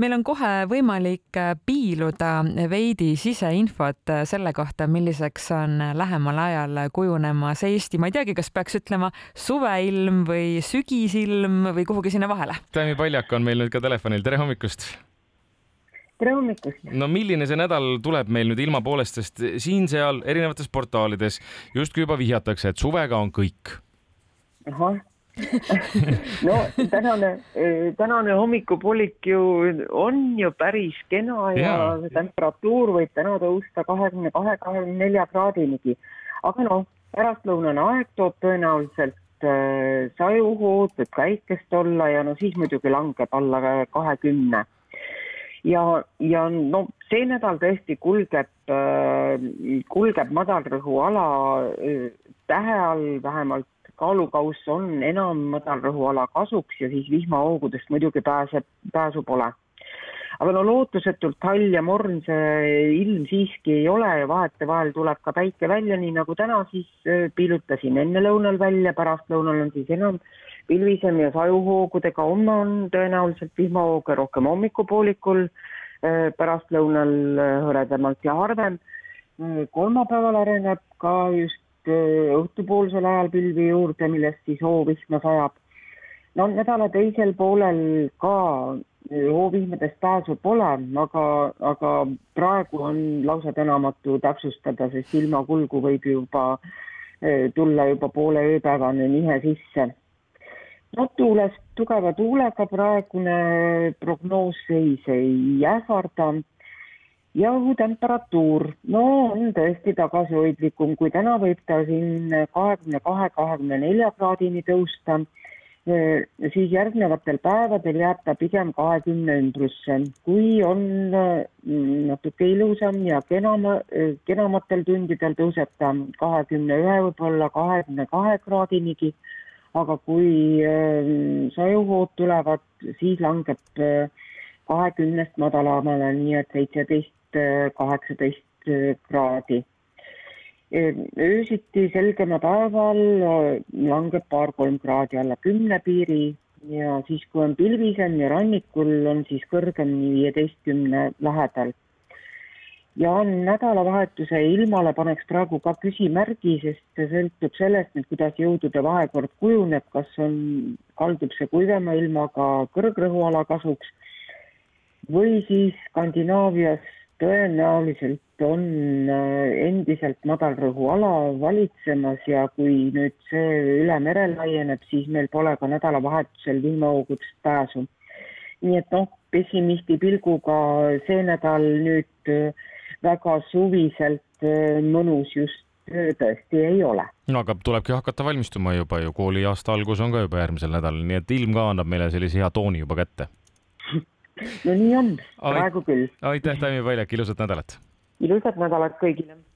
meil on kohe võimalik piiluda veidi siseinfot selle kohta, milliseks on lähemal ajal kujunemas Eesti, ma ei teagi, kas peaks ütlema suveilm või sügisilm või kuhugi sinna vahele. Taimi Paljak on meil nüüd ka telefonil, tere hommikust! tere hommikust! no milline see nädal tuleb meil nüüd ilma poolest, sest siin-seal erinevates portaalides justkui juba vihjatakse, et suvega on kõik. ahah no tänane, tänane hommikupoolik ju on ju päris kena ja, ja temperatuur võib täna tõusta kahekümne kahe, kahekümne nelja kraadinigi. aga noh, pärastlõunane aeg toob tõenäoliselt äh, sajuhood, võib päikest olla ja no siis muidugi langeb alla kahekümne. ja, ja no see nädal tõesti kulgeb äh,, kulgeb madalrõhuala äh, tähe all vähemalt kaalukauss on enam madalrõhuala kasuks ja siis vihmahoogudest muidugi pääseb, pääsu pole. aga no lootusetult hall ja morn see ilm siiski ei ole ja vahetevahel tuleb ka päike välja, nii nagu täna siis äh, piilutasin ennelõunal välja, pärastlõunal on siis enam pilvisem ja sajuhoogudega, homme on tõenäoliselt vihmahooge rohkem hommikupoolikul, äh, pärastlõunal äh, hõredamalt ja harvem. kolmapäeval areneb ka just õhtupoolsel ajal pilvi juurde, millest siis hoovihma sajab. no nädala teisel poolel ka äh, hoovihmadest pääsu pole, aga, aga praegu on lausa tänamatu täpsustada, sest ilmakulgu võib juba äh, tulla juba poole ööpäevane nihe sisse. no tuulest, tugeva tuulega praegune prognoos seis ei ähvarda ja õhutemperatuur, no on tõesti tagasihoidlikum, kui täna võib ta siin kahekümne kahe, kahekümne nelja kraadini tõusta, siis järgnevatel päevadel jääb ta pigem kahekümne ümbrusse. kui on mm, natuke ilusam ja kenama, kenamatel tundidel tõuseb ta kahekümne ühe, võib-olla kahekümne kahe kraadinigi, aga kui sajuhood tulevad, siis langeb kahekümnest madalamale, nii et seitseteist kaheksateist kraadi. öösiti selgema päeval langeb paar-kolm kraadi alla kümne piiri ja siis, kui on pilvisem ja rannikul on siis kõrgemini viieteistkümne lähedal. ja nädalavahetuse ilmale paneks praegu ka küsimärgi, sest see sõltub sellest nüüd, kuidas jõudude vahekord kujuneb, kas on, kaldub see kuivema ilmaga kõrgrõhuala kasuks või siis Skandinaavias tõenäoliselt on äh, endiselt madalrõhuala valitsemas ja kui nüüd see üle mere laieneb, siis meil pole ka nädalavahetusel vihmahoogudest pääsu. nii et noh, pessimisti pilguga see nädal nüüd äh, väga suviselt äh, mõnus just tõesti ei ole. no aga tulebki hakata valmistuma juba ju, kooliaasta algus on ka juba järgmisel nädalal, nii et ilm ka annab meile sellise hea tooni juba kätte no nii on, praegu küll. aitäh, Taimi Paljak, ilusat nädalat! ilusat nädalat kõigile!